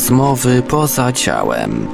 Rozmowy poza ciałem.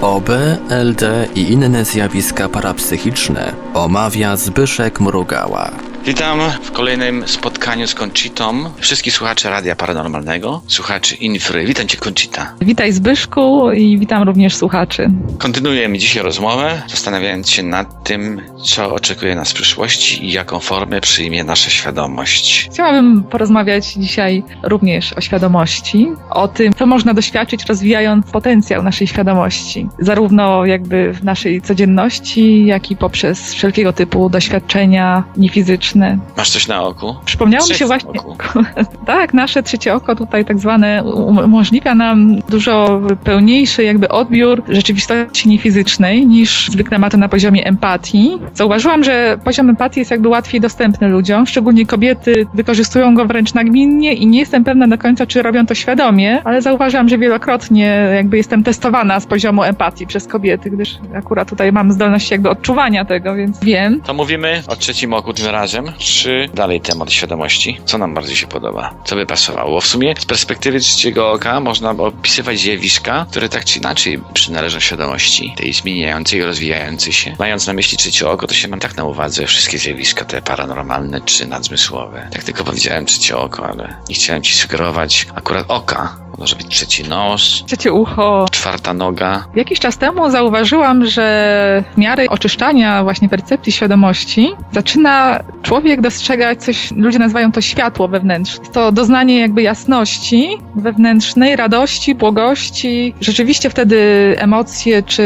OB, LD i inne zjawiska parapsychiczne omawia Zbyszek Mrugała. Witam w kolejnym spotkaniu z Conchitą. Wszystkich słuchaczy Radia Paranormalnego, słuchaczy Infry. Witam Cię, Conchita. Witaj Zbyszku i witam również słuchaczy. Kontynuujemy dzisiaj rozmowę, zastanawiając się nad tym, co oczekuje nas w przyszłości i jaką formę przyjmie nasza świadomość. Chciałabym porozmawiać dzisiaj również o świadomości, o tym, co można doświadczyć rozwijając potencjał naszej świadomości, zarówno jakby w naszej codzienności, jak i poprzez wszelkiego typu doświadczenia niefizyczne. Masz coś na oku? Przypomniało mi się właśnie, tak, nasze trzecie oko tutaj tak zwane um- umożliwia nam dużo pełniejszy jakby odbiór rzeczywistości niefizycznej niż zwykle ma to na poziomie empatii. Zauważyłam, że poziom empatii jest jakby łatwiej dostępny ludziom, szczególnie kobiety wykorzystują go wręcz nagminnie i nie jestem pewna do końca, czy robią to świadomie, ale zauważyłam, że wielokrotnie jakby jestem testowana z poziomu empatii przez kobiety, gdyż akurat tutaj mam zdolność jakby odczuwania tego, więc wiem. To mówimy o trzecim oku tym razem, czy dalej temat świadomości? Co nam bardziej się podoba? Co by pasowało? Bo w sumie z perspektywy trzeciego oka można opisywać zjawiska, które tak czy inaczej przynależą świadomości, tej zmieniającej, rozwijającej się. Mając na myśli trzecie oko, to się mam tak na uwadze wszystkie zjawiska, te paranormalne czy nadzmysłowe. Tak tylko powiedziałem trzecie oko, ale nie chciałem ci sugerować akurat oka. Może być trzeci nos, Trzecie ucho, czwarta noga. Jakiś czas temu zauważyłam, że w miarę oczyszczania właśnie percepcji świadomości zaczyna człowiek dostrzegać coś, ludzie nazywają to światło wewnętrzne. To doznanie jakby jasności wewnętrznej, radości, błogości. Rzeczywiście wtedy emocje czy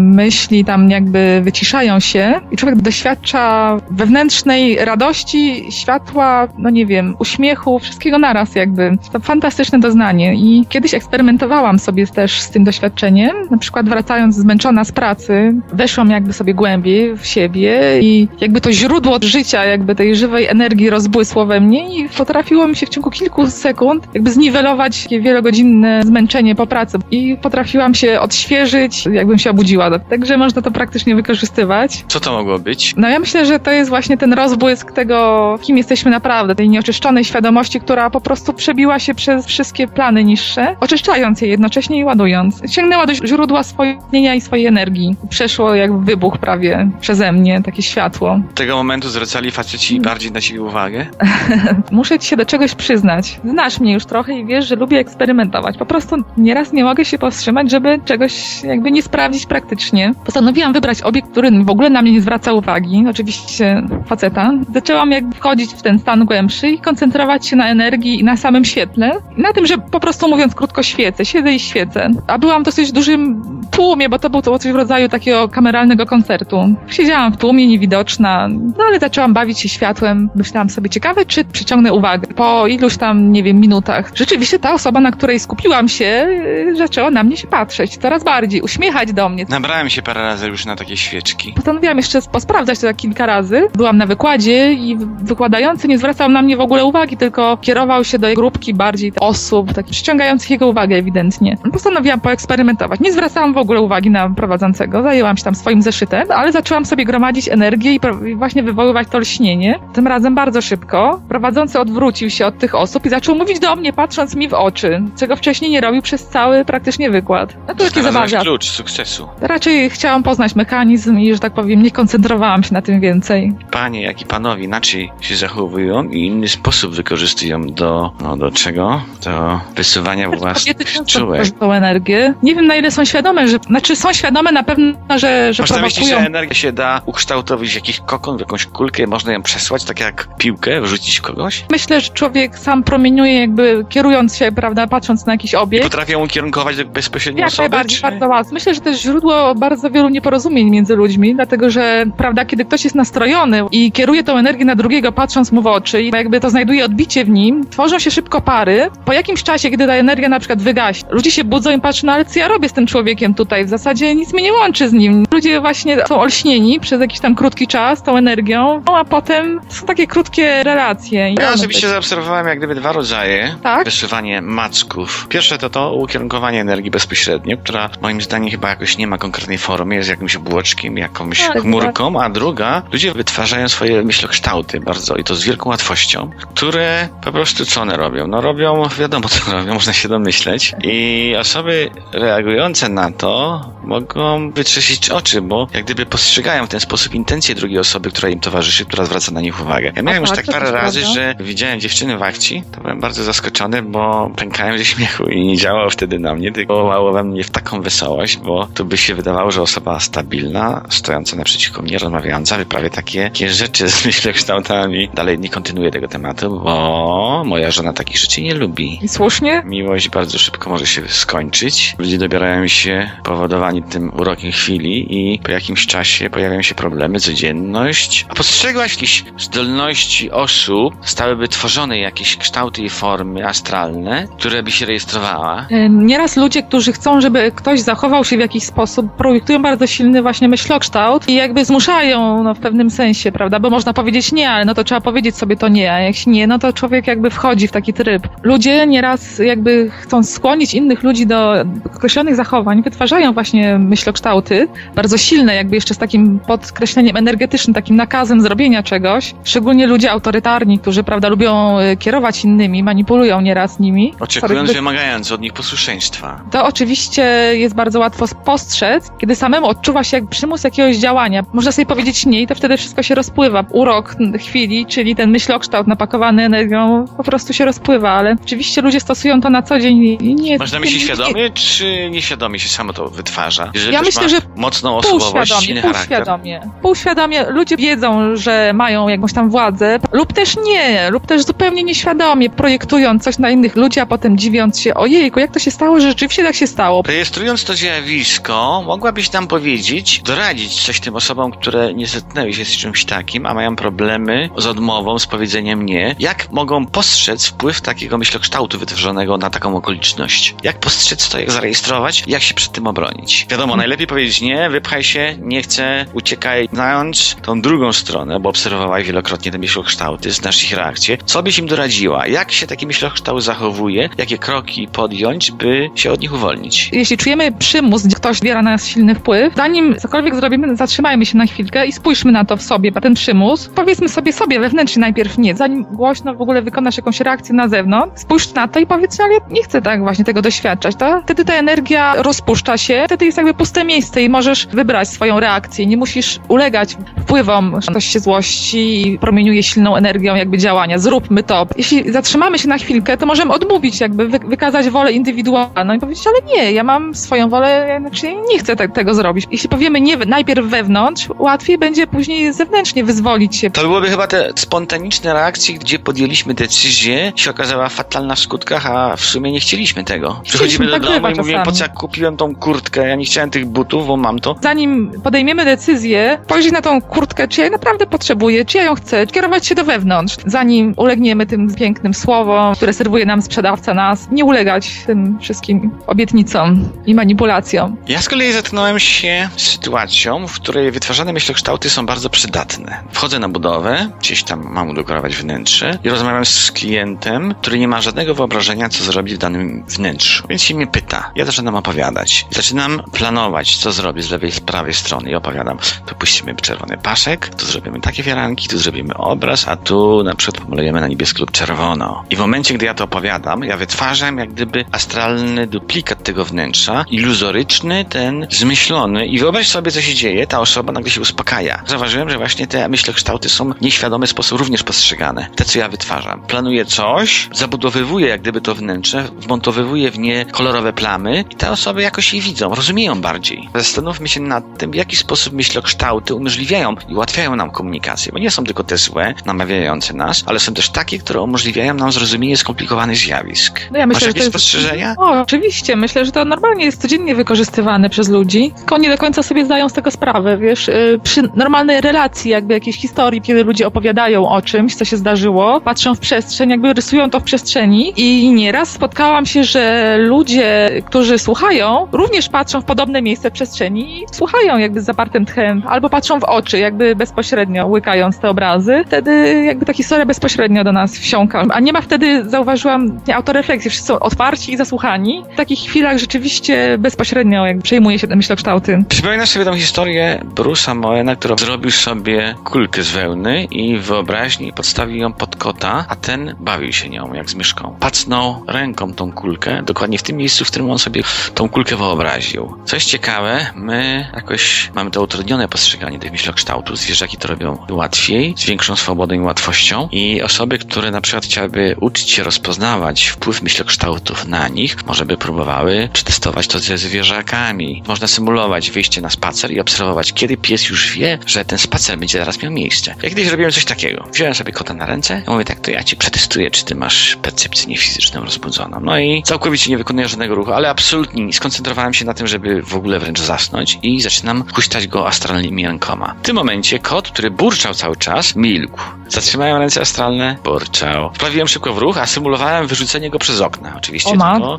myśli tam jakby wyciszają się i człowiek doświadcza wewnętrznej radości, światła, no nie wiem, uśmiechu, wszystkiego naraz jakby. To fantastyczne doznanie i kiedyś eksperymentowałam sobie też z tym doświadczeniem, na przykład wracając zmęczona z pracy, weszłam jakby sobie głębiej w siebie i jakby to źródło życia, jakby tej żywej energii rozbłysło we mnie i potrafiło mi się w ciągu kilku sekund jakby zniwelować takie wielogodzinne zmęczenie po pracy i potrafiłam się odświeżyć, jakbym się obudziła. Także można to praktycznie wykorzystywać. Co to mogło być? No ja myślę, że to jest właśnie ten rozbłysk tego, kim jesteśmy naprawdę, tej nieoczyszczonej świadomości, która po prostu przebiła się przez wszystkie plany niższe, oczyszczając je jednocześnie i ładując. Sięgnęła do źródła swojego istnienia i swojej energii. Przeszło jak wybuch prawie przeze mnie, takie światło. Tego momentu zwracali faceci bardziej na siebie uwagę? Muszę ci się do czegoś przyznać. Znasz mnie już trochę i wiesz, że lubię eksperymentować. Po prostu nieraz nie mogę się powstrzymać, żeby czegoś jakby nie sprawdzić praktycznie. Postanowiłam wybrać obiekt, który w ogóle na mnie nie zwraca uwagi. Oczywiście faceta. Zaczęłam jakby wchodzić w ten stan głębszy i koncentrować się na energii i na samym świetle. Na tym, że po prostu mówiąc krótko świecę. Siedzę i świecę. A byłam w dosyć dużym tłumie, bo to było coś w rodzaju takiego kameralnego koncertu. Siedziałam w tłumie, niewidoczna, no ale zaczęłam bawić się światłem. Myślałam sobie, ciekawe, czy przyciągnę uwagę. Po iluś tam, nie wiem, minutach. Rzeczywiście ta osoba, na której skupiłam się, zaczęła na mnie się patrzeć coraz bardziej, uśmiechać do mnie. Nabrałem się parę razy już na takie świeczki. Postanowiłam jeszcze posprawdzać to tak kilka razy. Byłam na wykładzie i wykładający nie zwracał na mnie w ogóle uwagi, tylko kierował się do grupki bardziej osób, takich przyciągających jego uwagę ewidentnie. Postanowiłam poeksperymentować. Nie zwracałam w ogóle uwagi na prowadzącego, zajęłam się tam swoim zeszytem, ale zaczęłam sobie gromadzić energię i właśnie wywoływać to lśnienie. Tym razem bardzo szybko. Prowadzący odwrócił się od tych osób i zaczął mówić do mnie, patrząc mi w oczy, czego wcześniej nie robił przez cały praktycznie wykład. No to Znalazłeś zabawia. klucz sukcesu. Raczej chciałam poznać mechanizm i, że tak powiem, nie koncentrowałam się na tym więcej. Panie, jak i panowie inaczej się zachowują i inny sposób wykorzystują do, no do czego? Do wysuwania własnych czułek. energię. Nie wiem, na ile są świadome, że, znaczy są świadome na pewno, że, że Masz na myśli, że prowokują. energia się da ukształtować w jakiś kokon, w jakąś kulkę, można ją przesłać, tak jak piłkę, wrzucić kogoś? Myślę, że człowiek sam promieniuje jakby kierując się, prawda, patrząc na jakiś I obiekt. potrafią ukierunkować bezpośrednio Jak osoby? najbardziej, Czy... bardzo łatwo. Myślę, że to jest źródło bardzo wielu nieporozumień między ludźmi, dlatego że, prawda, kiedy ktoś jest nastrojony i kieruje tą energię na drugiego, patrząc mu w oczy i jakby to znajduje odbicie w nim, tworzą się szybko pary. Po jakimś czasie, kiedy ta energia na przykład wygaśnie, ludzie się budzą i patrzą, no ale co ja robię z tym człowiekiem tutaj? W zasadzie nic mnie nie łączy z nim. Ludzie właśnie są olśnieni przez jakiś tam krótki czas tą energią, no a potem czym są takie krótkie relacje. Ja osobiście tak- zaobserwowałem jak gdyby dwa rodzaje Tak? wysyłanie macków. Pierwsze to to ukierunkowanie energii bezpośrednio, która moim zdaniem chyba jakoś nie ma konkretnej formy, jest jakimś obłoczkiem, jakąś Tak, chmurką, a druga, ludzie wytwarzają swoje myślokształty bardzo i to z wielką łatwością, które po prostu co one robią? No robią, wiadomo co robią, można się domyśleć i osoby reagujące na to mogą wytrzesić oczy, bo jak gdyby postrzegają w ten sposób intencje drugiej osoby, która im towarzyszy, która zwraca na nich uwagę. Ja miałem już tak, parę razy, prawda. że widziałem dziewczyny w akcji, to byłem bardzo zaskoczony, bo pękałem ze śmiechu i nie działało wtedy na mnie, tylko wołało we mnie w taką wesołość, bo tu by się wydawało, że osoba stabilna, stojąca naprzeciwko mnie, rozmawiająca, wyprawia takie, takie rzeczy z myślokształtami. Dalej nie kontynuuję tego tematu, bo moja żona takich rzeczy nie lubi. I słusznie? Miłość bardzo szybko może się skończyć. Ludzie dobierają się powodowani tym urokiem chwili i po jakimś czasie pojawiają się problemy, codzienność. A postrzegłaś jakieś zdolności osób, stałyby tworzone jakieś kształty i formy astralne, które by się rejestrowała? E, Nieraz ludzie, którzy chcą, żeby ktoś zachował się w jakiś sposób, projektują bardzo silny właśnie myślokształt i jakby zmuszają no, w pewnym sensie, prawda? Bo można powiedzieć nie, ale no to trzeba powiedzieć sobie to nie, a się nie, no to człowiek jakby wchodzi w taki tryb. Ludzie nieraz jakby chcąc skłonić innych ludzi do określonych zachowań, wytwarzają właśnie myślokształty, bardzo silne, jakby jeszcze z takim podkreśleniem energetycznym, takim nakazem zrobienia czegoś. Szczególnie ludzie autorytarni, którzy, prawda, lubią e, kierować innymi, manipulują nieraz nimi. Oczekując, Sorry, wymagając od nich posłuszeństwa. to oczywiście jest bardzo łatwo spostrzec, kiedy samemu odczuwa się jak przymus jakiegoś działania. Można sobie powiedzieć nie i to wtedy wszystko się rozpływa. Urok chwili, czyli ten myślokształt napakowany energią po prostu się rozpływa, ale oczywiście ludzie stosują to na co dzień i nie... Można myśleć nie- świadomie, czy nieświadomie się samo to wytwarza? Jeżeli Ja myślę, że mocną osobowość, Półświadomie, charakter. półświadomie. Półświadomie. Ludzie wiedzą, że mają jakąś tam władzę, lub też nie, lub też zupełnie nieświadomie, projektując coś na innych ludzi, a potem dziwiąc się, ojejku, jak to się stało, że rzeczywiście tak się stało. Rejestrując to zjawisko, mogłabyś nam powiedzieć, doradzić coś tym osobom, które nie zetknęły się z czymś takim, a mają problemy z odmową, z powiedzeniem nie, jak mogą postrzec wpływ takiego myślokształtu wytworzonego na taką okoliczność? Jak postrzec to, jak zarejestrować, jak się przed tym obronić? Wiadomo, najlepiej powiedzieć nie, wypchaj się, nie chcę, uciekaj, znając tą drugą stronę, bo obserwowałaś wielokrotnie te myślokształty, znasz ich reakcje. Co byś im doradziła? Jak się taki myślokształt zachowuje? Jakie kroki podjąć, by się od nich uwolnić? Jeśli czujemy przymus, gdzie ktoś biera na nas silny wpływ, zanim cokolwiek zrobimy, zatrzymajmy się na chwilkę i spójrzmy na to w sobie, ten przymus. Powiedzmy sobie sobie wewnętrznie najpierw nie, zanim głośno w ogóle wykonasz jakąś reakcję na zewnątrz, spójrz na to i powiedz, ale nie chcę tak właśnie tego doświadczać, to wtedy ta energia rozpuszcza się, wtedy jest jakby puste miejsce i możesz wybrać swoją reakcję, nie musisz ulegać wpływom, że ktoś się złości i promieniuje silną energią jakby działania, zróbmy to. Jeśli zatrzymamy się na chwilkę, to możemy odmówić, jakby wy, wykazać wolę indywidualną i powiedzieć, ale nie, ja mam swoją wolę, ja znaczy nie chcę te, tego zrobić. Jeśli powiemy nie najpierw wewnątrz, łatwiej będzie później zewnętrznie wyzwolić się. To byłyby chyba te spontaniczne reakcje, gdzie podjęliśmy decyzję, się okazała fatalna w skutkach, a w sumie nie chcieliśmy tego. Przychodzimy do domu i mówimy, po co ja kupiłem tą kurtkę, ja nie chciałem tych butów, bo mam to. Zanim podejmiemy decyzję, spojrzeć na tą kurtkę, czy ja naprawdę potrzebuję, czy ja ją chcę, kierować się do wewnątrz, zanim ulegniemy tym pięknym słowom, które serwuje nam sprzedawca nas, nie ulegać tym wszystkim obietnicom i manipulacjom. Ja z kolei zetknąłem się z sytuacją, w której wytwarzane myślokształty są bardzo przydatne. Wchodzę na budowę, gdzieś tam mam udekorować wnętrze i rozmawiam z klientem, który nie ma żadnego wyobrażenia, co zrobi w danym wnętrzu. Więc się mnie pyta. Ja zaczynam opowiadać. Zaczynam planować, co zrobię z lewej i z prawej strony i opowiadam. Tu puścimy czerwony paszek, tu zrobimy takie firanki, tu zrobimy obraz, a tu na przykład pomalujemy na niebiesko lub czerwono. I w momencie, gdy ja to opowiadam, ja wytwarzam jak gdyby astralny duplikat tego wnętrza, iluzoryczny, ten zmyślony i wyobraź sobie, co się dzieje, ta osoba nagle się uspokaja. Zauważyłem, że właśnie te myślokształty są w nieświadomy sposób również postrzegane. Te, co ja wytwarzam. Planuję coś, zabudowywuję jak gdyby to wnętrze, wmontowywuję w nie kolorowe plamy i te osoby jakoś je widzą, rozumieją bardziej. Zastanówmy się nad tym, w jaki sposób myślokształty umożliwiają i ułatwiają nam komunikację, bo nie są tylko te złe, namawiające nas, ale są też takie, które umożliwiają nam zrozumienie skomplikowanych zjawisk. No ja Masz myślę, że jakieś to jest- spostrzeżenia? O, oczywiście. Myślę, że to normalnie jest codziennie wykorzystywane przez ludzi, tylko nie do końca sobie zdają z tego sprawę, wiesz. y, Przy normalnej relacji, jakby jakiejś historii, kiedy ludzie opowiadają o czymś, co się zdarzyło, patrzą w przestrzeń, jakby rysują to w przestrzeni i nieraz spotkałam się, że ludzie, którzy słuchają, również patrzą w podobne miejsce w przestrzeni i słuchają jakby z zapartym tchem, albo patrzą w oczy, jakby bezpośrednio, łykając te obrazy, wtedy jakby ta historia bezpośrednio do nas wsiąka. A nie ma wtedy, zauważyłam, nie, autorefleksji, wszyscy są otwarci i zasłuchani. W takich chwilach rzeczywiście bezpośrednio jakby przejmuje się myślokształty. Przypominasz sobie tą historię Bruce'a Moena, który zrobił sobie kulkę z wełny i wyobraźni podstawił ją pod kota, a ten bawił się nią jak z myszką. Pacnął ręką tą kulkę, dokładnie w tym miejscu, w którym on sobie tą kulkę wyobraził. Coś ciekawe, my jakoś mamy to utrudnione postrzeganie tych myślokształtów. Zwierzaki to robią łatwiej, z większą swobodą i łatwością i osoby, które na przykład chciałyby uczyć się rozpoznawać wpływ myślokształtów na nich, może by próbowały przetestować to ze zwierzakami. Można symulować wyjście na spacer i obserwować, kiedy pies już wie, że ten spacer będzie zaraz miał miejsce. Ja kiedyś robiłem coś takiego. Wziąłem sobie kota na ręce i mówię tak, to ja ci przetestuję, czy ty masz percepcję niefizyczną rozbudzoną. No i całkowicie nie wykonuję żadnego ruchu, ale absolutnie nie. Skoncentrowałem się na tym, żeby w ogóle wręcz zasnąć i zaczynam huśtać go astralnymi rękoma. W tym momencie kot, który burczał cały czas, milkł. Zatrzymałem ręce astralne, burczał. Wprawiłem szybko w ruch, a symulowałem wyrzucenie go przez okna. Oczywiście O to,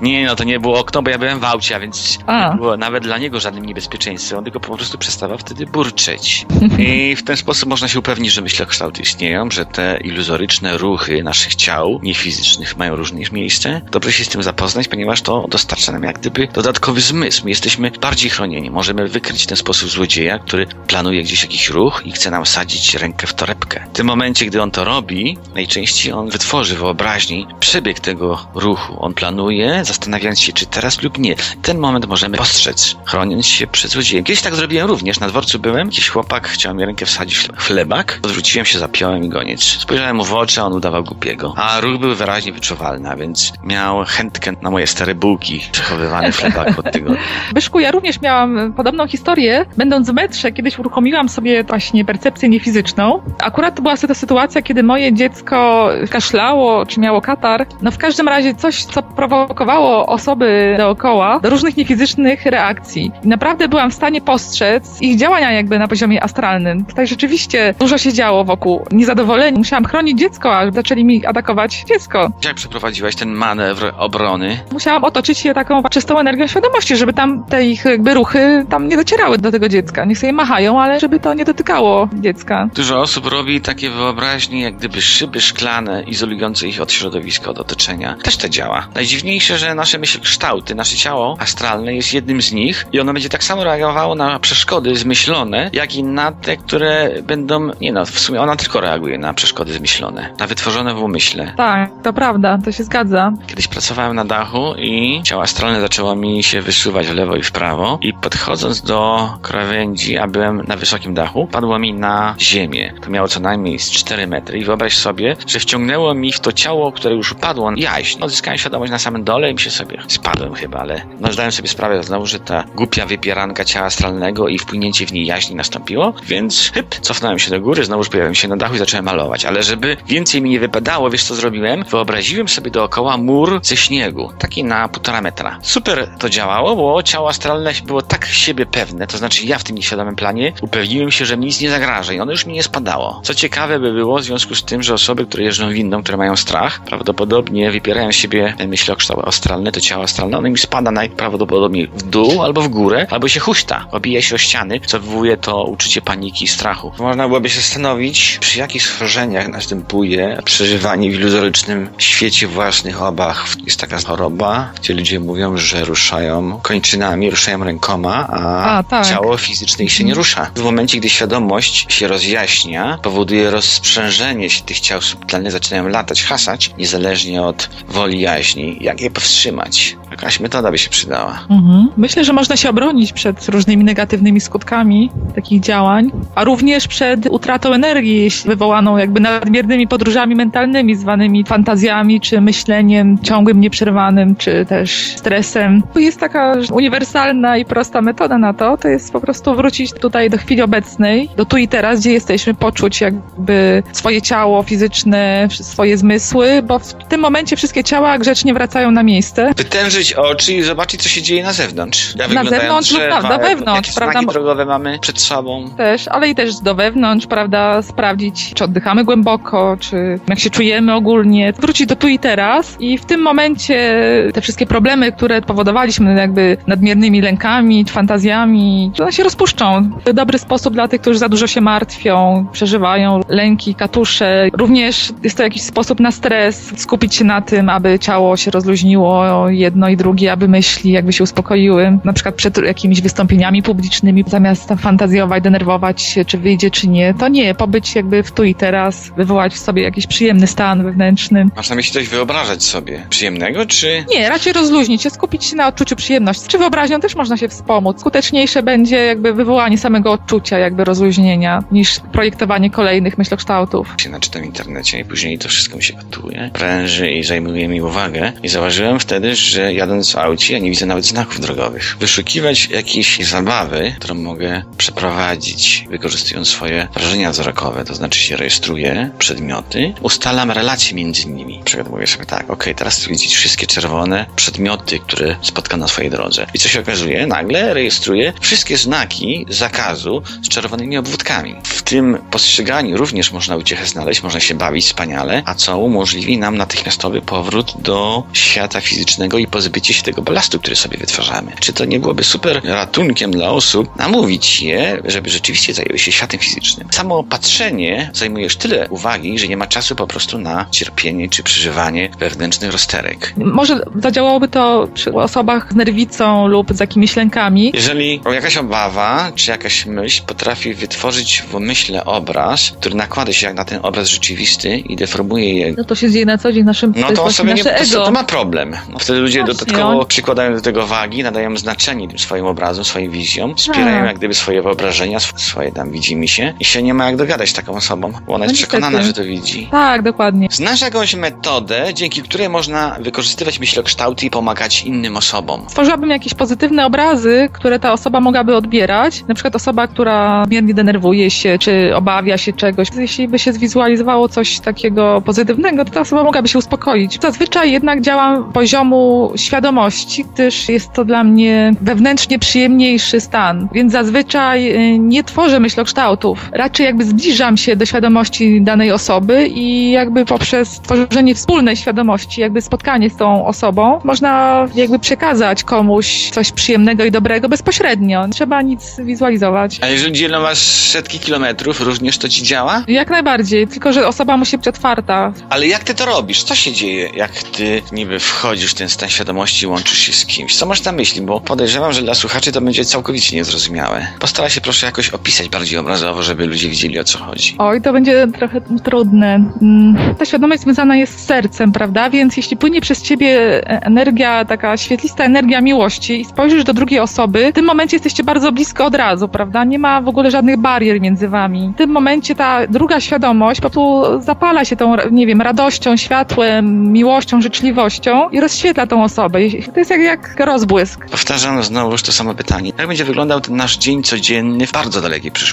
nie, no to nie było okno, bo ja byłem w aucie, a więc A. nie było nawet dla niego żadnym niebezpieczeństwem. On tylko po prostu przestawał wtedy burczeć. I w ten sposób można się upewnić, że myślokształty istnieją, że te iluzoryczne ruchy naszych ciał niefizycznych mają również miejsce. Dobrze się z tym zapoznać, ponieważ to dostarcza nam jak gdyby dodatkowy zmysł. My jesteśmy bardziej chronieni. Możemy wykryć w ten sposób złodzieja, który planuje gdzieś jakiś ruch i chce nam sadzić rękę w torebkę. W tym momencie, gdy on to robi, najczęściej on wytworzy wyobraźni przebieg tego ruchu. On planuje, zastanawiając się, czy teraz lub nie. Ten moment możemy postrzec, chroniąc się przed złodziejem. Kiedyś tak zrobiłem również. Na dworcu byłem, jakiś chłopak chciał mi rękę wsadzić w chlebak. Odwróciłem się, zapiąłem i goniec. Spojrzałem mu w oczy, a on udawał głupiego. A ruch był wyraźnie wyczuwalny, a więc miał chętkę na moje stare bułki przechowywane w chlebaku od tygodnia. Byszku, ja również miałam podobną historię. Będąc w metrze, kiedyś uruchomiłam sobie właśnie percepcję niefizyczną. Akurat to była to sytuacja, kiedy moje dziecko kaszlało, czy miało katar. No w każdym razie coś, co prowokowało osoby dookoła do różnych niefizycznych reakcji. I naprawdę byłam w stanie postrzec ich działania jakby na poziomie astralnym. Tutaj rzeczywiście dużo się działo wokół. Niezadowoleni. Musiałam chronić dziecko, a zaczęli mi atakować dziecko. Jak przeprowadziłaś ten manewr obrony? Musiałam otoczyć je taką czystą energią świadomości, żeby tam te ich jakby ruchy tam nie docierały do tego dziecka. Niech sobie machają, ale żeby to nie dotykało dziecka. Dużo osób robi takie wyobraźnie, jak gdyby szyby szklane, izolujące ich od środowiska, od otoczenia. Też to działa. Najdziwniejsze, że nasze myślkształty, nasze ciało astralne jest jednym z nich i ono będzie tak samo reagowało na przeszkody zmyślone, jak i na te, które będą, nie no, w sumie ona tylko reaguje na przeszkody zmyślone, na wytworzone w umyśle. Tak, to prawda, to się zgadza. Kiedyś pracowałem na dachu i ciało astralne zaczęło mi się wysuwać w lewo i w prawo i podchodząc do krawędzi, a byłem na wysokim dachu, padło mi na ziemię. To miało co najmniej z 4 metry i wyobraź sobie, że wciągnęło mi w to ciało, które już upadło, jaźń. Odzyskałem świadomość na samym dole i mi się sobie spadłem chyba, ale no zdałem sobie sprawę znowu, że ta głupia wypieranka ciała astralnego i wpłynięcie w niej jaźni nastąpiło, więc hyp, cofnąłem się do góry, znowu pojawiłem się na dachu i zacząłem malować. Ale żeby więcej mi nie wypadało, wiesz co zrobiłem? Wyobraziłem sobie dookoła mur ze śniegu, taki na półtora metra. Super to działało, bo ciało astralne było tak siebie pewne, to znaczy ja w tym nieświadomym planie upewniłem się, że mi nic nie zagraża i ono już mi nie spadało. Co ciekawe by było w związku z tym, że osoby, które jeżdżą windą, które mają strach, prawdopodobnie wypierają siebie ten myślokształt astralny, to ciało astralne, ono mi spada najprawdopodobniej w dół albo w górę, albo się huśta, obija się o ściany, co wywołuje to uczucie paniki i strachu. Można byłoby się zastanowić, przy jakich schorzeniach następuje przeżywanie w iluzorycznym świecie własnych obaw. Jest taka choroba, gdzie ludzie mówią, że ruszają kończynami, ruszają rękoma, a, A, tak. ciało fizyczne ich się nie rusza. W momencie, gdy świadomość się rozjaśnia, powoduje rozsprzężenie się tych ciał subtelnych, zaczynają latać, hasać, niezależnie od woli jaźni. Jak je powstrzymać? Jakaś metoda by się przydała. Mhm. Myślę, że można się obronić przed różnymi negatywnymi skutkami takich działań, a również przed utratą energii wywołaną jakby nadmiernymi podróżami mentalnymi, zwanymi fantazjami, czy myśleniem ciągłym, nieprzerwanym, czy też stresem. Jest taka uniwersalna i prosta metoda na to, to jest po prostu wrócić tutaj do chwili obecnej, do tu i teraz, gdzie jesteśmy, poczuć jakby swoje ciało fizyczne, swoje zmysły, bo w tym momencie wszystkie ciała grzecznie wracają na miejsce. Wytężyć oczy i zobaczyć, co się dzieje na zewnątrz. Jak Na zewnątrz lub drzewa, na- na wewnątrz, prawda? drogowe mamy przed sobą. Też, ale i też do wewnątrz, prawda, sprawdzić, czy oddychamy głęboko, czy jak się czujemy ogólnie, wrócić do tu i teraz i w tym momencie te wszystkie problemy, które powodowaliśmy jakby nadmiernymi lękami, fantazjami, one się rozpuszczą. To dobry sposób dla tych, którzy za dużo się martwią, przeżywają lęki, katusze. Również jest to jakiś sposób na stres, skupić się na tym, aby ciało się rozluźniło, jedno i drugie, aby myśli jakby się uspokoiły, na przykład przed jakimiś wystąpieniami publicznymi, zamiast fantazjować, denerwować się, czy wyjdzie, czy nie, to nie, pobyć jakby w tu i teraz, wywołać w sobie jakiś przyjemny stan wewnętrzny. Masz na myśli coś wyobrażać sobie przyjemnego, czy Nie, raczej rozluźnić się, skupić się na odczuciu przyjemności. Czy wyobraźnią też można się wspomóc. Skuteczniejsze będzie jakby wywołanie samego odczucia, jakby rozluźnienia, niż projektowanie kolejnych myślokształtów. się naczytam w internecie i później to wszystko mi się gotuje, pręży i zajmuje mi uwagę i zauważyłem wtedy, że jadąc w aucie ja nie widzę nawet znaków drogowych. Wyszukiwać jakiejś zabawy, którą mogę przeprowadzić, wykorzystując swoje wrażenia wzrokowe, to znaczy się rejestruję przedmioty, ustalam relacje między nimi. Przykład mówię sobie tak, okej, teraz chcę widzieć wszystkie czerwone przedmioty, które spotkam na swojej drodze. I co się okazuje? Nagle rejestruję wszystkie znaki zakazu z czerwonymi obwódkami. W tym postrzeganiu również można uciechę znaleźć, można się bawić wspaniale, a co umożliwi nam natychmiastowy powrót do świata fizycznego i pozbycie się tego balastu, który sobie wytwarzamy. Czy to nie byłoby super ratunkiem dla osób namówić je, żeby rzeczywiście zajęły się światem fizycznym? Samo patrzenie zajmuje już tyle uwagi, że nie ma czasu po prostu na cierpienie czy przeżywanie wewnętrznych rozterek. Może zadziałałoby to przy osobach z nerwicą lub z jakimiś lękami. Jeżeli jakaś obawa czy jakaś myśl potrafi wytworzyć w umyśle obraz, który nakłada się jak na ten obraz rzeczywisty i deformuje je No to się dzieje na co dzień naszym No to sobie nie, to, to ma problem. No, wtedy ludzie Właśnie, dodatkowo on- przykładają do tego wagi, nadają znaczenie tym swoim obrazom, swoim wizjom, wspierają Tak. jak gdyby swoje wyobrażenia, sw- swoje tam widzimy się i się nie ma jak dogadać z taką osobą, bo ona No jest przekonana, że to widzi. Tak, dokładnie. Znasz jakąś metodę, dzięki której można wykorzystywać myślokształty i pomagać innym osobom? Stworzyłabym jakieś pozytywne obrazy, które ta osoba mogłaby odbierać. Na przykład osoba, która miernie denerwuje się, czy obawia się czegoś. Jeśli by się zwizualizowało coś takiego pozytywnego, to ta osoba mogłaby się uspokoić. Zazwyczaj jednak działam poziomu świadomości, gdyż jest to dla mnie wewnętrznie przyjemniejszy stan. Więc zazwyczaj y, nie tworzę myślokształtów. Raczej jakby zbliżam się do świadomości danej osoby i jakby poprzez tworzenie wspólnej świadomości, jakby spotkanie z tą osobą, można jakby przekazać komuś coś przyjemnego i dobrego bezpośrednio. Nie Trzeba nic wizualizować. A jeżeli dzielą was setki kilometrów, również to ci działa? Jak najbardziej, tylko że osoba musi być otwarta. Ale jak ty to robisz? Co się dzieje, jak ty niby wchodzisz w ten stan świadomości i łączysz się z kimś? Co masz na myśli? Bo podejrzewam, że dla słuchaczy to będzie całkowicie niezrozumiałe. Postaraj się proszę jakoś opisać bardziej obrazowo, żeby ludzie widzieli o co chodzi. Oj, to będzie trochę trudne. Mm, Ta świadomość związana jest z sercem, prawda? Więc jeśli płynie przez ciebie energia, taka świetlista energia miłości i spojrzysz do drugiej osoby, w tym momencie jesteście bardzo blisko od razu, prawda? Nie ma w ogóle żadnych barier między wami. W tym momencie ta druga świadomość po prostu zapala się tą, nie wiem, radością, światłem, miłością, życzliwością i rozświetla tą osobę. To jest jak, jak rozbłysk. Powtarzam znowu już to samo pytanie. Jak będzie wyglądał ten nasz dzień codzienny w bardzo dalekiej przyszłości?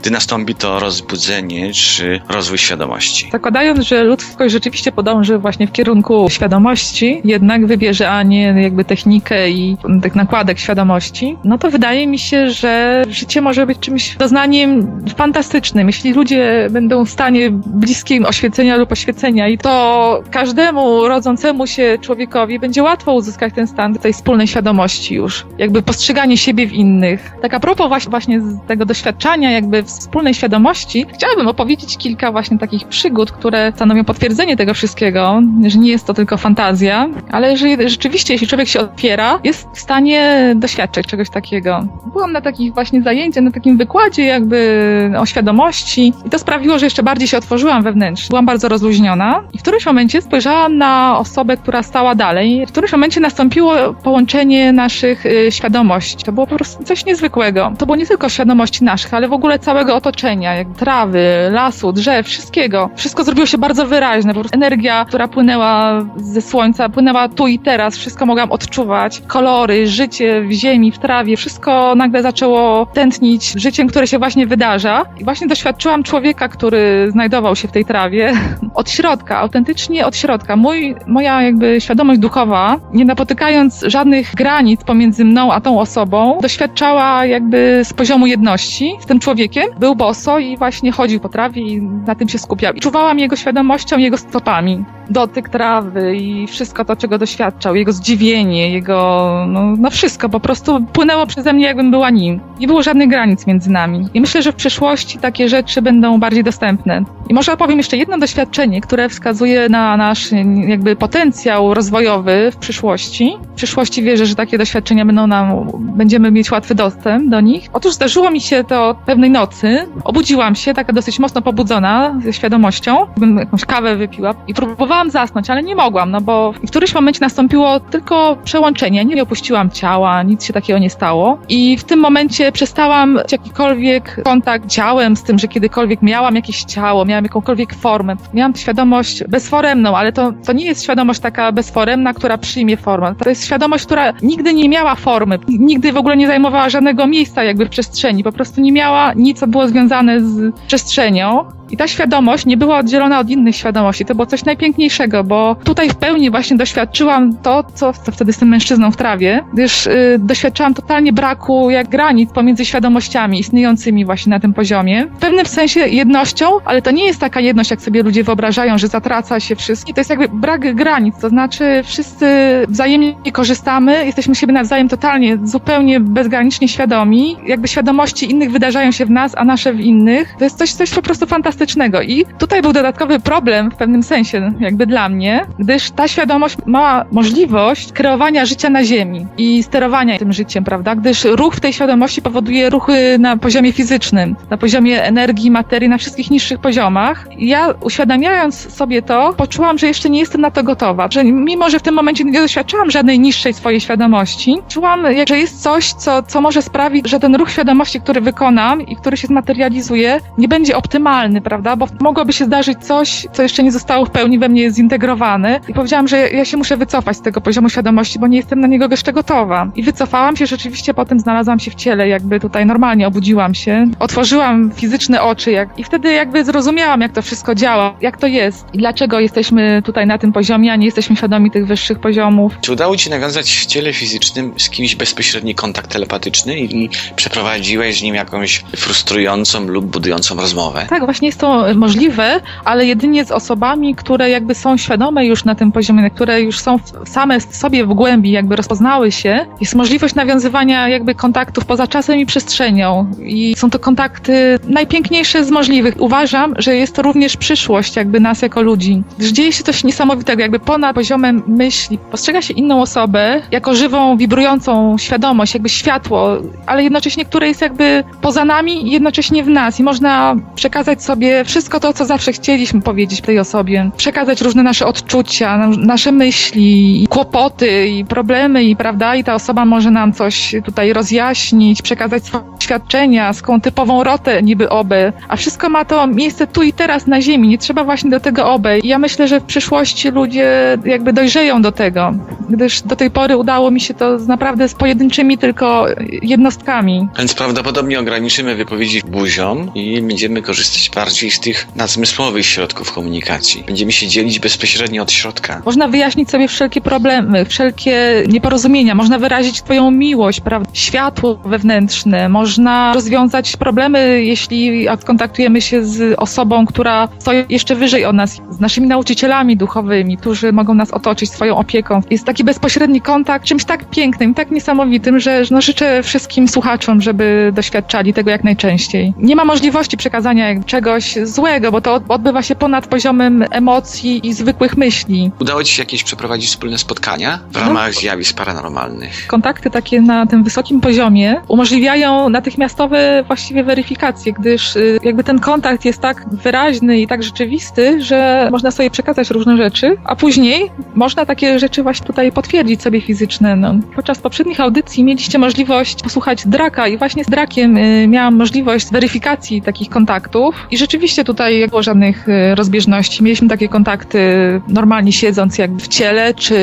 Gdy nastąpi to rozbudzenie czy rozwój świadomości? Zakładając, że ludzkość rzeczywiście podąży właśnie w kierunku świadomości, jednak wybierze, a nie jakby technikę i tych nakładek świadomości, no to wydaje mi się, że życie może być czymś doznaniem fantastycznym. Jeśli ludzie będą w stanie bliskim oświecenia lub oświecenia i to każdemu rodzącemu się człowiekowi będzie łatwo uzyskać ten stan tej wspólnej świadomości już. Jakby postrzeganie siebie w innych. Tak a propos właśnie, właśnie tego jakby wspólnej świadomości, chciałabym opowiedzieć kilka właśnie takich przygód, które stanowią potwierdzenie tego wszystkiego, że nie jest to tylko fantazja, ale że rzeczywiście, jeśli człowiek się otwiera, jest w stanie doświadczyć czegoś takiego. Byłam na takich właśnie zajęciach, na takim wykładzie jakby o świadomości i to sprawiło, że jeszcze bardziej się otworzyłam wewnętrznie. Byłam bardzo rozluźniona i w którymś momencie spojrzałam na osobę, która stała dalej. W którymś momencie nastąpiło połączenie naszych y, świadomości. To było po prostu coś niezwykłego. To było nie tylko świadomości naszych, ale w ogóle całego otoczenia, jak trawy, lasu, drzew, wszystkiego. Wszystko zrobiło się bardzo wyraźne. Po prostu energia, która płynęła ze słońca, płynęła tu i teraz. Wszystko mogłam odczuwać. Kolory, życie w ziemi, w trawie. Wszystko nagle zaczęło tętnić życiem, które się właśnie wydarza. I właśnie doświadczyłam człowieka, który znajdował się w tej trawie. od środka, autentycznie od środka. Mój, moja jakby świadomość duchowa, nie napotykając żadnych granic pomiędzy mną a tą osobą, doświadczała jakby z poziomu jedności tym człowiekiem. Był boso i właśnie chodził po trawie i na tym się skupiał. I czuwałam jego świadomością, jego stopami. Dotyk trawy i wszystko to, czego doświadczał, jego zdziwienie, jego, no, no wszystko po prostu płynęło przeze mnie, jakbym była nim. Nie było żadnych granic między nami. I myślę, że w przyszłości takie rzeczy będą bardziej dostępne. I może opowiem jeszcze jedno doświadczenie, które wskazuje na nasz jakby potencjał rozwojowy w przyszłości. W przyszłości wierzę, że takie doświadczenia będą nam, będziemy mieć łatwy dostęp do nich. Otóż zdarzyło mi się to pewnej nocy. Obudziłam się, taka dosyć mocno pobudzona, ze świadomością. Bym jakąś kawę wypiła i próbowałam zasnąć, ale nie mogłam, no bo w którymś momencie nastąpiło tylko przełączenie. Nie opuściłam ciała, nic się takiego nie stało. I w tym momencie przestałam jakikolwiek kontakt ciałem z tym, że kiedykolwiek miałam jakieś ciało, miałam jakąkolwiek formę. Miałam świadomość bezforemną, ale to, to nie jest świadomość taka bezforemna, która przyjmie formę. To jest świadomość, która nigdy nie miała formy, nigdy w ogóle nie zajmowała żadnego miejsca jakby w przestrzeni. Po prostu nie miała nic, co było związane z przestrzenią. I ta świadomość nie była oddzielona od innych świadomości. To było coś najpiękniejszego, bo tutaj w pełni właśnie doświadczyłam to, co, wtedy z tym mężczyzną w trawie, gdyż y, doświadczałam totalnie braku jak granic pomiędzy świadomościami istniejącymi właśnie na tym poziomie. W pewnym sensie jednością, ale to nie jest taka jedność, jak sobie ludzie wyobrażają, że zatraca się wszystkich. To jest jakby brak granic, to znaczy wszyscy wzajemnie korzystamy, jesteśmy siebie nawzajem totalnie, zupełnie bezgranicznie świadomi. Jakby świadomości innych wydarzają się w nas, a nasze w innych. To jest coś, coś po prostu fantastycznego I tutaj był dodatkowy problem w pewnym sensie, jakby dla mnie, gdyż ta świadomość ma możliwość kreowania życia na Ziemi i sterowania tym życiem, prawda? Gdyż ruch w tej świadomości powoduje ruchy na poziomie fizycznym, na poziomie energii, materii, na wszystkich niższych poziomach. Ja uświadamiając sobie to, poczułam, że jeszcze nie jestem na to gotowa, że mimo, że w tym momencie nie doświadczałam żadnej niższej swojej świadomości, czułam, że jest coś, co, co może sprawić, że ten ruch świadomości, który wykonam i który się zmaterializuje, nie będzie optymalny, prawda? Bo mogłoby się zdarzyć coś, co jeszcze nie zostało w pełni we mnie zintegrowane. I powiedziałam, że ja się muszę wycofać z tego poziomu świadomości, bo nie jestem na niego jeszcze gotowa. I wycofałam się, rzeczywiście potem znalazłam się w ciele, jakby tutaj normalnie obudziłam się. Otworzyłam fizyczne oczy jak... i wtedy jakby zrozumiałam, jak to wszystko działa, jak to jest i dlaczego jesteśmy tutaj na tym poziomie, a nie jesteśmy świadomi tych wyższych poziomów. Czy udało Ci nawiązać w ciele fizycznym z kimś bezpośredni kontakt telepatyczny i przeprowadziłeś z nim jakąś frustrującą lub budującą rozmowę? Tak, właśnie jest to możliwe, ale jedynie z osobami, które jakby są świadome już na tym poziomie, które już są same sobie w głębi, jakby rozpoznały się. Jest możliwość nawiązywania jakby kontaktów poza czasem i przestrzenią i są to kontakty najpiękniejsze z możliwych. Uważam, że jest to również przyszłość jakby nas jako ludzi. Gdyż dzieje się coś niesamowitego, jakby ponad poziomem myśli. Postrzega się inną osobę jako żywą, wibrującą świadomość, jakby światło, ale jednocześnie, które jest jakby poza nami i jednocześnie w nas i można przekazać sobie wszystko to, co zawsze chcieliśmy powiedzieć tej osobie, przekazać różne nasze odczucia, nasze myśli, kłopoty i problemy i prawda, i ta osoba może nam coś tutaj rozjaśnić, przekazać swoje doświadczenia, skąd typową rotę niby oby, a wszystko ma to miejsce tu i teraz na ziemi, nie trzeba właśnie do tego oby. I ja myślę, że w przyszłości ludzie jakby dojrzeją do tego, gdyż do tej pory udało mi się to z naprawdę z pojedynczymi tylko jednostkami. Więc prawdopodobnie ograniczymy wypowiedzi buzią i będziemy korzystać bardziej z tych nadzmysłowych środków komunikacji. Będziemy się dzielić bezpośrednio od środka. Można wyjaśnić sobie wszelkie problemy, wszelkie nieporozumienia, można wyrazić Twoją miłość, prawda? światło wewnętrzne, można rozwiązać problemy, jeśli skontaktujemy się z osobą, która stoi jeszcze wyżej od nas, z naszymi nauczycielami duchowymi, którzy mogą nas otoczyć swoją opieką. Jest taki bezpośredni kontakt, czymś tak pięknym, tak niesamowitym, że no, życzę wszystkim słuchaczom, żeby doświadczali tego jak najczęściej. Nie ma możliwości przekazania czegoś złego, bo to odbywa się ponad poziomem emocji i zwykłych myśli. Udało Ci się jakieś przeprowadzić wspólne spotkania w ramach no. zjawisk paranormalnych? Kontakty takie na tym wysokim poziomie umożliwiają natychmiastowe właściwie weryfikacje, gdyż y, jakby ten kontakt jest tak wyraźny i tak rzeczywisty, że można sobie przekazać różne rzeczy, a później można takie rzeczy właśnie tutaj potwierdzić sobie fizyczne. No. Podczas poprzednich audycji mieliście możliwość posłuchać Draka i właśnie z Drakiem y, miałam możliwość weryfikacji takich kontaktów i rzeczywiście tutaj nie było żadnych e, rozbieżności. Mieliśmy takie kontakty normalnie siedząc jakby w ciele, czy,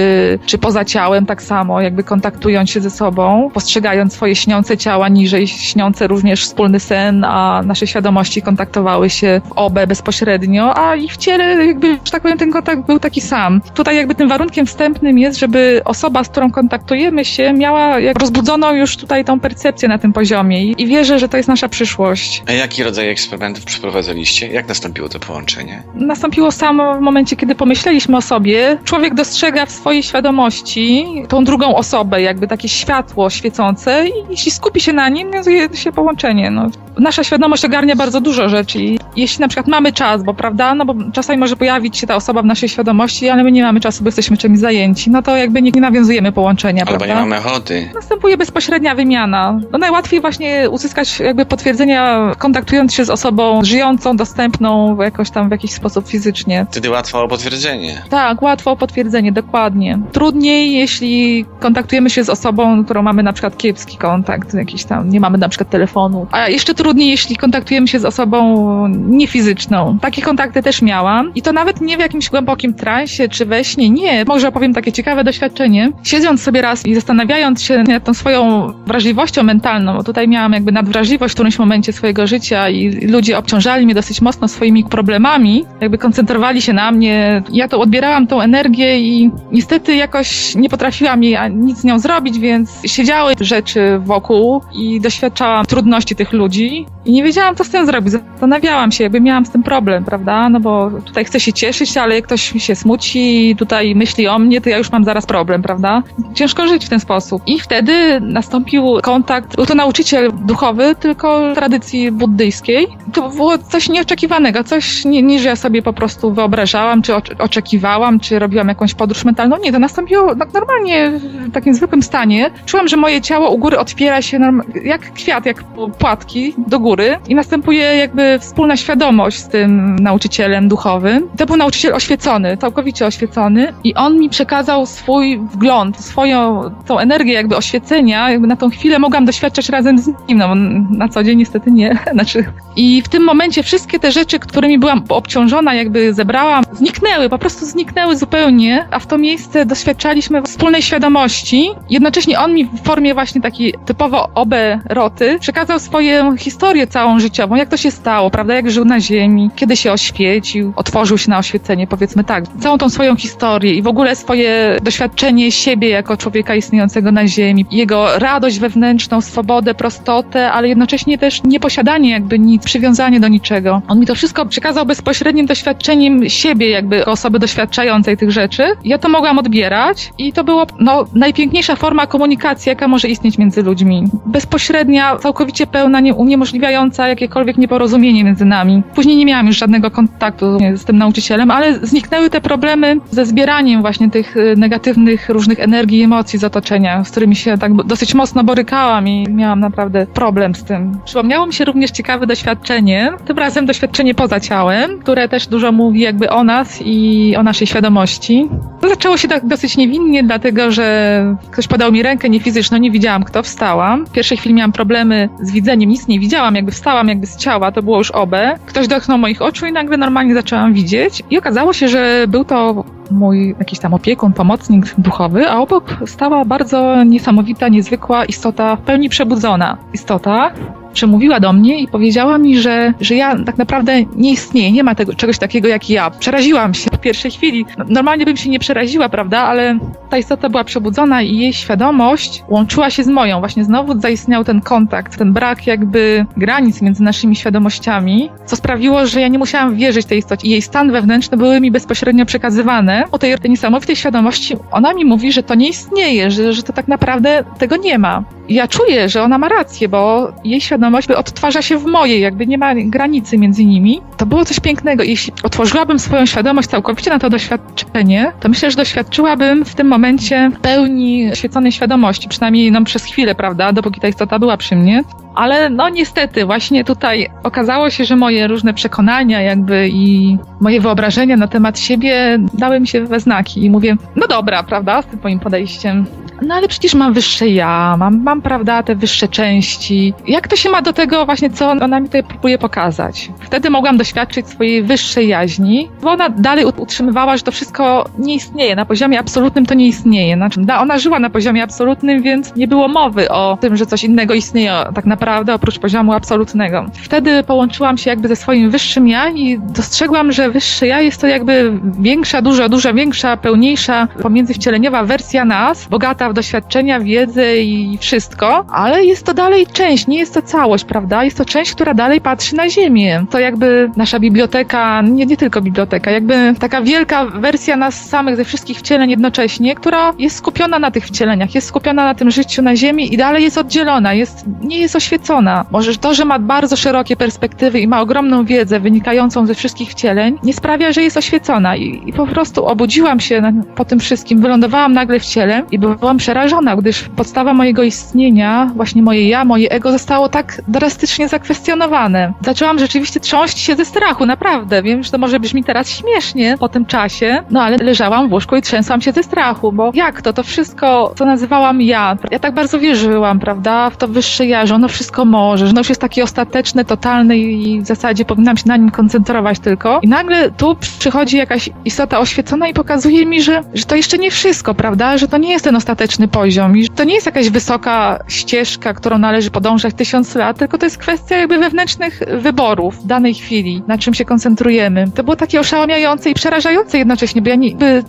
czy poza ciałem tak samo, jakby kontaktując się ze sobą, postrzegając swoje śniące ciała niżej, śniące również wspólny sen, a nasze świadomości kontaktowały się w obę bezpośrednio, a i w ciele jakby, że tak powiem, ten kontakt był taki sam. Tutaj jakby tym warunkiem wstępnym jest, żeby osoba, z którą kontaktujemy się, miała jak rozbudzoną już tutaj tą percepcję na tym poziomie i, wierzę, że to jest nasza przyszłość. A jaki rodzaj eksperymentów przeprowadzaliście? Jak nastąpiło to połączenie? Nastąpiło samo w momencie, kiedy pomyśleliśmy o sobie. Człowiek dostrzega w swojej świadomości tą drugą osobę, jakby takie światło świecące i jeśli skupi się na nim, nawiązuje się połączenie. No. Nasza świadomość ogarnia bardzo dużo rzeczy i jeśli na przykład mamy czas, bo prawda, no bo czasami może pojawić się ta osoba w naszej świadomości, ale my nie mamy czasu, bo jesteśmy czymś zajęci, no to jakby nie, nie nawiązujemy połączenia, Albo prawda? nie mamy ochoty. Następuje bezpośrednia wymiana. No najłatwiej właśnie uzyskać jakby potwierdzenia kontaktując się z osobą żyjącą, dostępną jakoś tam w jakiś sposób fizycznie. Wtedy łatwo o potwierdzenie. Tak, łatwo o potwierdzenie, dokładnie. Trudniej, jeśli kontaktujemy się z osobą, którą mamy na przykład kiepski kontakt, jakiś tam, nie mamy na przykład telefonu. A jeszcze trudniej, jeśli kontaktujemy się z osobą niefizyczną. Takie kontakty też miałam i to nawet nie w jakimś głębokim transie czy we śnie, nie. Może opowiem takie ciekawe doświadczenie. Siedząc sobie raz i zastanawiając się nad tą swoją wrażliwością mentalną, bo tutaj miałam jakby nadwrażliwość w którymś momencie swojego życia i ludzie obciążali mnie dosyć mocno swoimi problemami, jakby koncentrowali się na mnie. Ja to odbierałam tą energię i niestety jakoś nie potrafiłam jej nic z nią zrobić, więc siedziały rzeczy wokół i doświadczałam trudności tych ludzi i nie wiedziałam, co z tym zrobić. Zastanawiałam się, jakby miałam z tym problem, prawda? No bo tutaj chcę się cieszyć, ale jak ktoś się smuci tutaj myśli o mnie, to ja już mam zaraz problem, prawda? Ciężko żyć w ten sposób. I wtedy nastąpił kontakt, był to nauczyciel duchowy, tylko tradycji buddyjskiej. To było coś nieoczekiwanego, coś nie, niż ja sobie po prostu wyobrażałam, czy ocze- oczekiwałam, czy robiłam jakąś podróż mentalną. Nie, to nastąpiło tak normalnie, w takim zwykłym stanie. Czułam, że moje ciało u góry otwiera się jak kwiat, jak płatki do góry i następuje jakby wspólna świadomość z tym nauczycielem duchowym. To był nauczyciel oświecony, całkowicie oświecony i on mi przekazał swój wgląd, swoją tą energię jakby oświecenia, jakby na tą chwilę mogłam doświadczać razem z nim, no na co dzień niestety nie. Znaczy, I w tym momencie wszystkie te rzeczy, którymi byłam obciążona, jakby zebrałam, zniknęły, po prostu zniknęły zupełnie, a w to miejsce doświadczaliśmy wspólnej świadomości. Jednocześnie on mi w formie właśnie takiej typowo obe roty przekazał swoją historię całą życiową, jak to się stało, prawda, jak żył na ziemi, kiedy się oświecił, otworzył się na oświecenie, powiedzmy tak, całą tą swoją historię i w ogóle swoje doświadczenie siebie jako człowieka istniejącego na ziemi, jego radość wewnętrzną, swobodę, prostotę, ale jednocześnie też nieposiadanie jakby nic, przywiązanie do niczego. On mi to wszystko przekazał bezpośrednim doświadczeniem siebie, jakby osoby doświadczającej tych rzeczy. Ja to mogłam odbierać i to było no, najpiękniejsza forma komunikacji, jaka może istnieć między ludźmi. Bezpośrednia, całkowicie pełna, nie, uniemożliwiająca jakiekolwiek nieporozumienie między nami. Później nie miałam już żadnego kontaktu z tym nauczycielem, ale zniknęły te problemy ze zbieraniem właśnie tych y, negatywnych różnych energii emocji z otoczenia, z którymi się tak dosyć mocno borykałam i miałam naprawdę problem z tym. Przypomniało mi się również ciekawe doświadczenie, tym razem doświadczenie poza ciałem, które też dużo mówi jakby o nas i o naszej świadomości. To zaczęło się tak dosyć niewinnie, dlatego że ktoś podał mi rękę niefizyczną, nie widziałam kto, wstałam. W pierwszej chwili miałam problemy z widzeniem, nic nie widziałam, jakby wstałam jakby z ciała, to było już obę. Ktoś dotknął moich oczu i nagle normalnie zaczęłam widzieć i okazało się, że był to mój jakiś tam opiekun, pomocnik duchowy, a obok stała bardzo niesamowita, niezwykła istota, w pełni przebudzona istota. Przemówiła do mnie i powiedziała mi, że, że ja tak naprawdę nie istnieję, nie ma tego, czegoś takiego jak ja. Przeraziłam się w pierwszej chwili. No, Normalnie bym się nie przeraziła, prawda, ale ta istota była przebudzona i jej świadomość łączyła się z moją. Właśnie znowu zaistniał ten kontakt, ten brak jakby granic między naszymi świadomościami, co sprawiło, że ja nie musiałam wierzyć tej istocie. I jej stan wewnętrzny były mi bezpośrednio przekazywane. O tej niesamowitej świadomości ona mi mówi, że to nie istnieje, że, że to tak naprawdę tego nie ma. I ja czuję, że ona ma rację, bo jej świadomość by odtwarza się w mojej, jakby nie ma granicy między nimi. To było coś pięknego. Jeśli otworzyłabym swoją świadomość całkowicie na to doświadczenie, to myślę, że doświadczyłabym w tym momencie pełni świeconej świadomości, przynajmniej no, przez chwilę, prawda, dopóki ta istota była przy mnie. Ale no niestety, właśnie tutaj okazało się, że moje różne przekonania jakby i moje wyobrażenia na temat siebie dały mi się we znaki i mówię, no dobra, prawda, z tym moim podejściem. No ale przecież mam wyższe ja, mam, mam, prawda, te wyższe części. Jak to się ma do tego właśnie, co ona mi tutaj próbuje pokazać? Wtedy mogłam doświadczyć swojej wyższej jaźni, bo ona dalej utrzymywała, że to wszystko nie istnieje. Na poziomie absolutnym to nie istnieje. Znaczy, ona żyła na poziomie absolutnym, więc nie było mowy o tym, że coś innego istnieje tak naprawdę oprócz poziomu absolutnego. Wtedy połączyłam się jakby ze swoim wyższym ja i dostrzegłam, że wyższe ja jest to jakby większa, dużo, dużo większa, pełniejsza, pomiędzywcieleniowa wersja nas, bogata w doświadczenia, wiedzę i wszystko, ale jest to dalej część, nie jest to całość, prawda? Jest to część, która dalej patrzy na Ziemię. To jakby nasza biblioteka, nie, nie tylko biblioteka, jakby taka wielka wersja nas samych ze wszystkich wcieleń jednocześnie, która jest skupiona na tych wcieleniach, jest skupiona na tym życiu na Ziemi i dalej jest oddzielona, jest, nie jest oświecona. Może to, że ma bardzo szerokie perspektywy i ma ogromną wiedzę wynikającą ze wszystkich wcieleń, nie sprawia, że jest oświecona i, i po prostu obudziłam się na, po tym wszystkim, wylądowałam nagle w ciele i byłam przerażona, gdyż podstawa mojego istnienia, właśnie moje ja, moje ego zostało tak drastycznie zakwestionowane. Zaczęłam rzeczywiście trząść się ze strachu, naprawdę. Wiem, że to może brzmi teraz śmiesznie po tym czasie, no ale leżałam w łóżku i trzęsłam się ze strachu, bo jak to, to wszystko, co nazywałam ja, ja tak bardzo wierzyłam, prawda, w to wyższe ja, że ono wszystko może, że ono już jest takie ostateczne, totalne i w zasadzie powinnam się na nim koncentrować tylko. I nagle tu przychodzi jakaś istota oświecona i pokazuje mi, że, że to jeszcze nie wszystko, prawda, że to nie jest ten ostateczny poziom i że to nie jest jakaś wysoka ścieżka, którą należy podążać tysiąc lat, tylko to jest kwestia jakby wewnętrznych wyborów w danej chwili, na czym się koncentrujemy. To było takie oszałamiające i przerażające jednocześnie, bo ja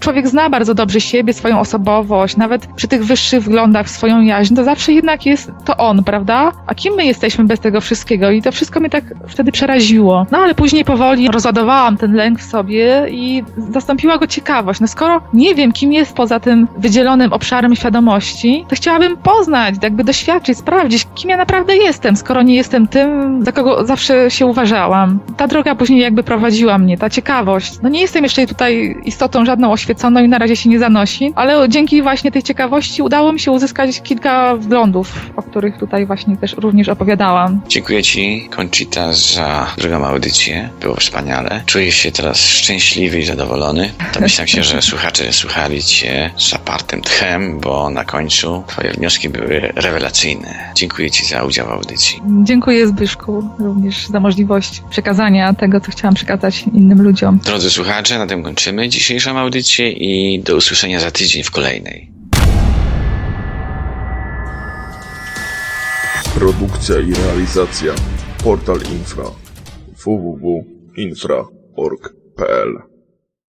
człowiek zna bardzo dobrze siebie, swoją osobowość, nawet przy tych wyższych wglądach swoją jaźń, to zawsze jednak jest to on, prawda? A kim my jesteśmy bez tego wszystkiego? I to wszystko mnie tak wtedy przeraziło. No ale później powoli rozładowałam ten lęk w sobie i zastąpiła go ciekawość. No skoro nie wiem, kim jest poza tym wydzielonym obszarem świadomości, to chciałabym poznać, jakby doświadczyć, sprawdzić, kim ja naprawdę jestem, skoro nie jestem tym, za kogo zawsze się uważałam. Ta droga później jakby prowadziła mnie, ta ciekawość. No nie jestem jeszcze tutaj istotą żadną oświeconą i na razie się nie zanosi, ale dzięki właśnie tej ciekawości udało mi się uzyskać kilka wglądów, o których tutaj właśnie też również opowiadałam. Dziękuję Ci, Conchita, za drugą audycję. Było wspaniale. Czuję się teraz szczęśliwy i zadowolony. Domyślam się, że słuchacze słuchali Cię z zapartym tchem, bo na końcu Twoje wnioski były rewelacyjne. Dziękuję Ci za udział w audycji. Dziękuję Zbyszku również za możliwość przekazania tego, co chciałam przekazać innym ludziom. Drodzy słuchacze, na tym kończymy dzisiejszą audycję i do usłyszenia za tydzień w kolejnej. Produkcja i realizacja Portal Infra www.infra.org.pl